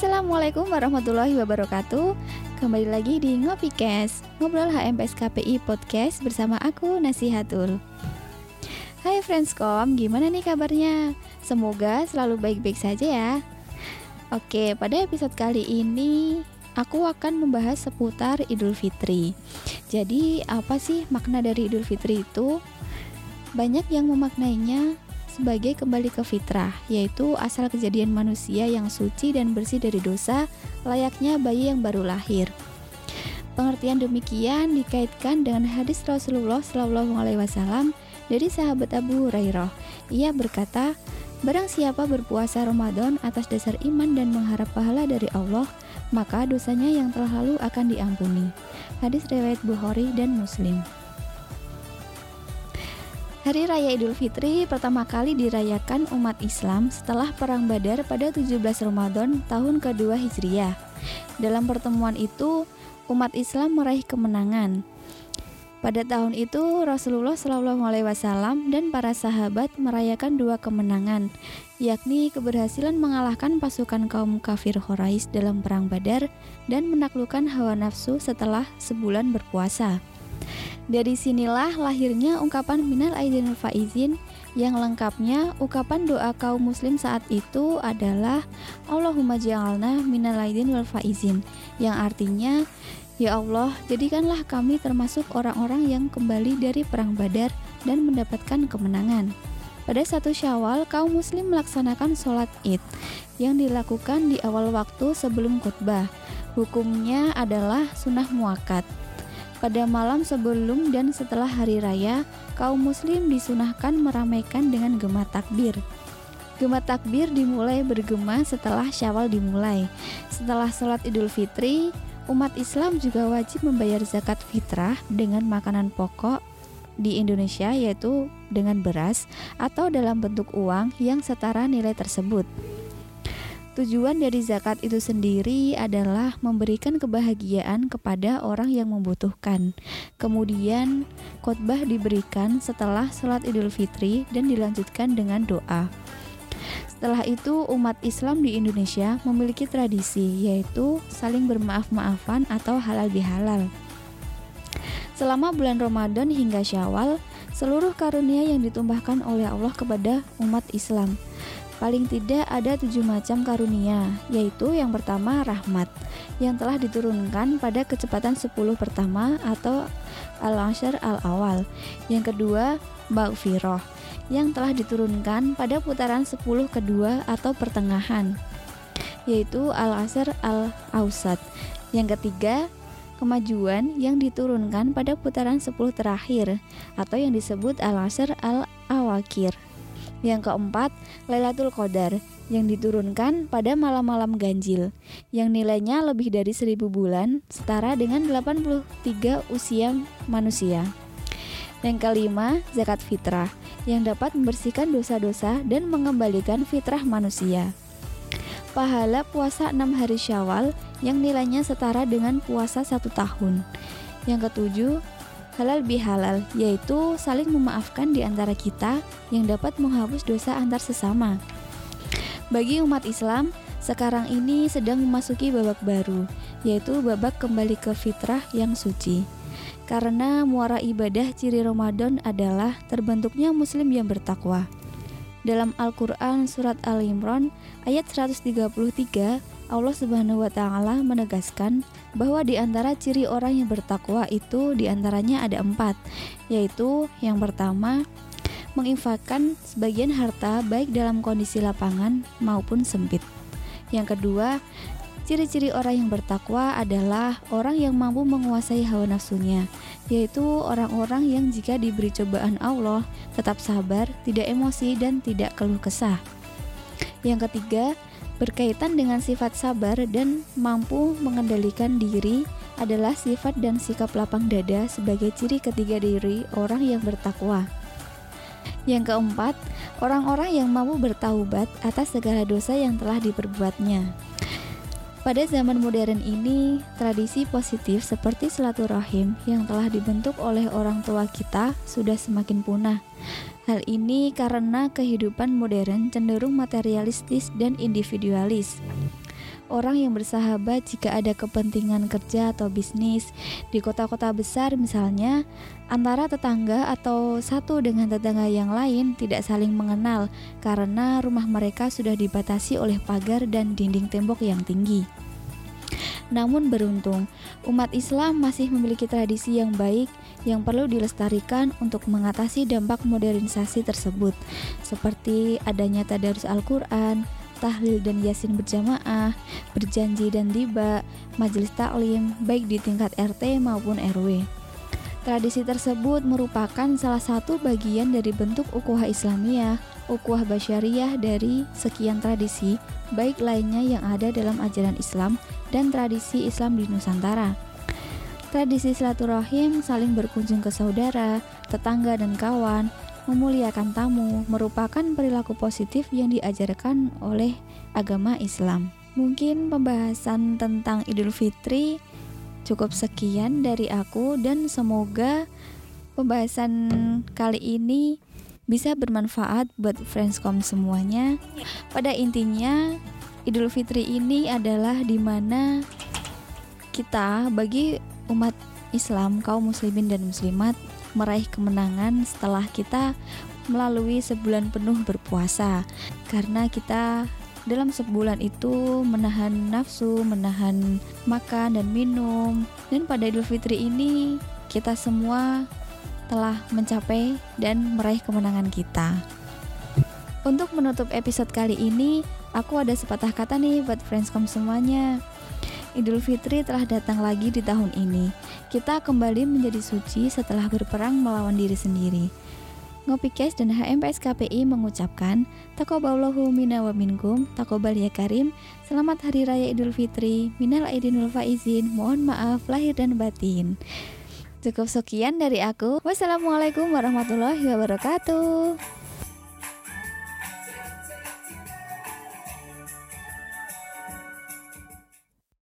Assalamualaikum warahmatullahi wabarakatuh Kembali lagi di Ngopikes Ngobrol HMPS KPI Podcast bersama aku Nasihatul Hai Friendscom, gimana nih kabarnya? Semoga selalu baik-baik saja ya Oke, pada episode kali ini aku akan membahas seputar Idul Fitri Jadi apa sih makna dari Idul Fitri itu? Banyak yang memaknainya sebagai kembali ke fitrah, yaitu asal kejadian manusia yang suci dan bersih dari dosa, layaknya bayi yang baru lahir. Pengertian demikian dikaitkan dengan hadis Rasulullah Shallallahu Alaihi Wasallam dari sahabat Abu Hurairah. Ia berkata, Barang siapa berpuasa Ramadan atas dasar iman dan mengharap pahala dari Allah, maka dosanya yang telah lalu akan diampuni. Hadis riwayat Bukhari dan Muslim. Hari Raya Idul Fitri pertama kali dirayakan umat Islam setelah Perang Badar pada 17 Ramadan tahun kedua Hijriah. Dalam pertemuan itu, umat Islam meraih kemenangan. Pada tahun itu, Rasulullah Wasallam dan para sahabat merayakan dua kemenangan, yakni keberhasilan mengalahkan pasukan kaum kafir Quraisy dalam perang Badar dan menaklukkan hawa nafsu setelah sebulan berpuasa. Dari sinilah lahirnya ungkapan minal aidin faizin yang lengkapnya ungkapan doa kaum muslim saat itu adalah Allahumma ja'alna minal aidin wal faizin yang artinya Ya Allah, jadikanlah kami termasuk orang-orang yang kembali dari perang Badar dan mendapatkan kemenangan. Pada satu Syawal, kaum muslim melaksanakan sholat Id yang dilakukan di awal waktu sebelum khutbah. Hukumnya adalah sunnah muakat. Pada malam sebelum dan setelah hari raya, kaum muslim disunahkan meramaikan dengan gema takbir. Gema takbir dimulai bergema setelah syawal dimulai. Setelah sholat idul fitri, umat Islam juga wajib membayar zakat fitrah dengan makanan pokok di Indonesia yaitu dengan beras atau dalam bentuk uang yang setara nilai tersebut. Tujuan dari zakat itu sendiri adalah memberikan kebahagiaan kepada orang yang membutuhkan. Kemudian, khotbah diberikan setelah sholat Idul Fitri dan dilanjutkan dengan doa. Setelah itu, umat Islam di Indonesia memiliki tradisi, yaitu saling bermaaf-maafan atau halal bihalal. Selama bulan Ramadan hingga Syawal, seluruh karunia yang ditumpahkan oleh Allah kepada umat Islam Paling tidak ada tujuh macam karunia, yaitu yang pertama rahmat, yang telah diturunkan pada kecepatan 10 pertama atau al-ashar al-awal. Yang kedua, maghfirah, yang telah diturunkan pada putaran 10 kedua atau pertengahan, yaitu al-ashar al-ausat. Yang ketiga, kemajuan yang diturunkan pada putaran 10 terakhir atau yang disebut al-ashar al-awakir. Yang keempat, Lailatul Qadar yang diturunkan pada malam-malam ganjil yang nilainya lebih dari 1000 bulan setara dengan 83 usia manusia. Yang kelima, zakat fitrah yang dapat membersihkan dosa-dosa dan mengembalikan fitrah manusia. Pahala puasa 6 hari Syawal yang nilainya setara dengan puasa satu tahun. Yang ketujuh, halal bihalal, yaitu saling memaafkan di antara kita yang dapat menghapus dosa antar sesama. Bagi umat Islam, sekarang ini sedang memasuki babak baru, yaitu babak kembali ke fitrah yang suci. Karena muara ibadah ciri Ramadan adalah terbentuknya muslim yang bertakwa. Dalam Al-Qur'an surat Al-Imran ayat 133 Allah Subhanahu wa taala menegaskan bahwa di antara ciri orang yang bertakwa itu di antaranya ada empat, yaitu yang pertama menginfakkan sebagian harta baik dalam kondisi lapangan maupun sempit. Yang kedua, ciri-ciri orang yang bertakwa adalah orang yang mampu menguasai hawa nafsunya, yaitu orang-orang yang jika diberi cobaan Allah tetap sabar, tidak emosi dan tidak keluh kesah. Yang ketiga, Berkaitan dengan sifat sabar dan mampu mengendalikan diri adalah sifat dan sikap lapang dada sebagai ciri ketiga diri orang yang bertakwa. Yang keempat, orang-orang yang mampu bertaubat atas segala dosa yang telah diperbuatnya. Pada zaman modern ini, tradisi positif seperti silaturahim yang telah dibentuk oleh orang tua kita sudah semakin punah. Hal ini karena kehidupan modern cenderung materialistis dan individualis. Orang yang bersahabat jika ada kepentingan kerja atau bisnis. Di kota-kota besar misalnya, antara tetangga atau satu dengan tetangga yang lain tidak saling mengenal karena rumah mereka sudah dibatasi oleh pagar dan dinding tembok yang tinggi. Namun beruntung, umat Islam masih memiliki tradisi yang baik yang perlu dilestarikan untuk mengatasi dampak modernisasi tersebut, seperti adanya tadarus Al-Quran, tahlil dan yasin berjamaah, berjanji dan tiba, majelis taklim, baik di tingkat RT maupun RW. Tradisi tersebut merupakan salah satu bagian dari bentuk ukuah Islamiyah, ukuah basyariah dari sekian tradisi, baik lainnya yang ada dalam ajaran Islam dan tradisi Islam di Nusantara. Tradisi silaturahim saling berkunjung ke saudara, tetangga, dan kawan, memuliakan tamu, merupakan perilaku positif yang diajarkan oleh agama Islam. Mungkin pembahasan tentang Idul Fitri Cukup sekian dari aku dan semoga pembahasan kali ini bisa bermanfaat buat friendscom semuanya. Pada intinya, Idul Fitri ini adalah di mana kita bagi umat Islam, kaum muslimin dan muslimat meraih kemenangan setelah kita melalui sebulan penuh berpuasa karena kita dalam sebulan itu menahan nafsu, menahan makan dan minum. Dan pada Idul Fitri ini kita semua telah mencapai dan meraih kemenangan kita. Untuk menutup episode kali ini, aku ada sepatah kata nih buat friendscom semuanya. Idul Fitri telah datang lagi di tahun ini. Kita kembali menjadi suci setelah berperang melawan diri sendiri. Ngopikes dan HMPS KPI mengucapkan Takoballahu mina wa minkum, takobal ya karim. Selamat Hari Raya Idul Fitri. Minal aidin wal faizin. Mohon maaf lahir dan batin. Cukup sekian dari aku. Wassalamualaikum warahmatullahi wabarakatuh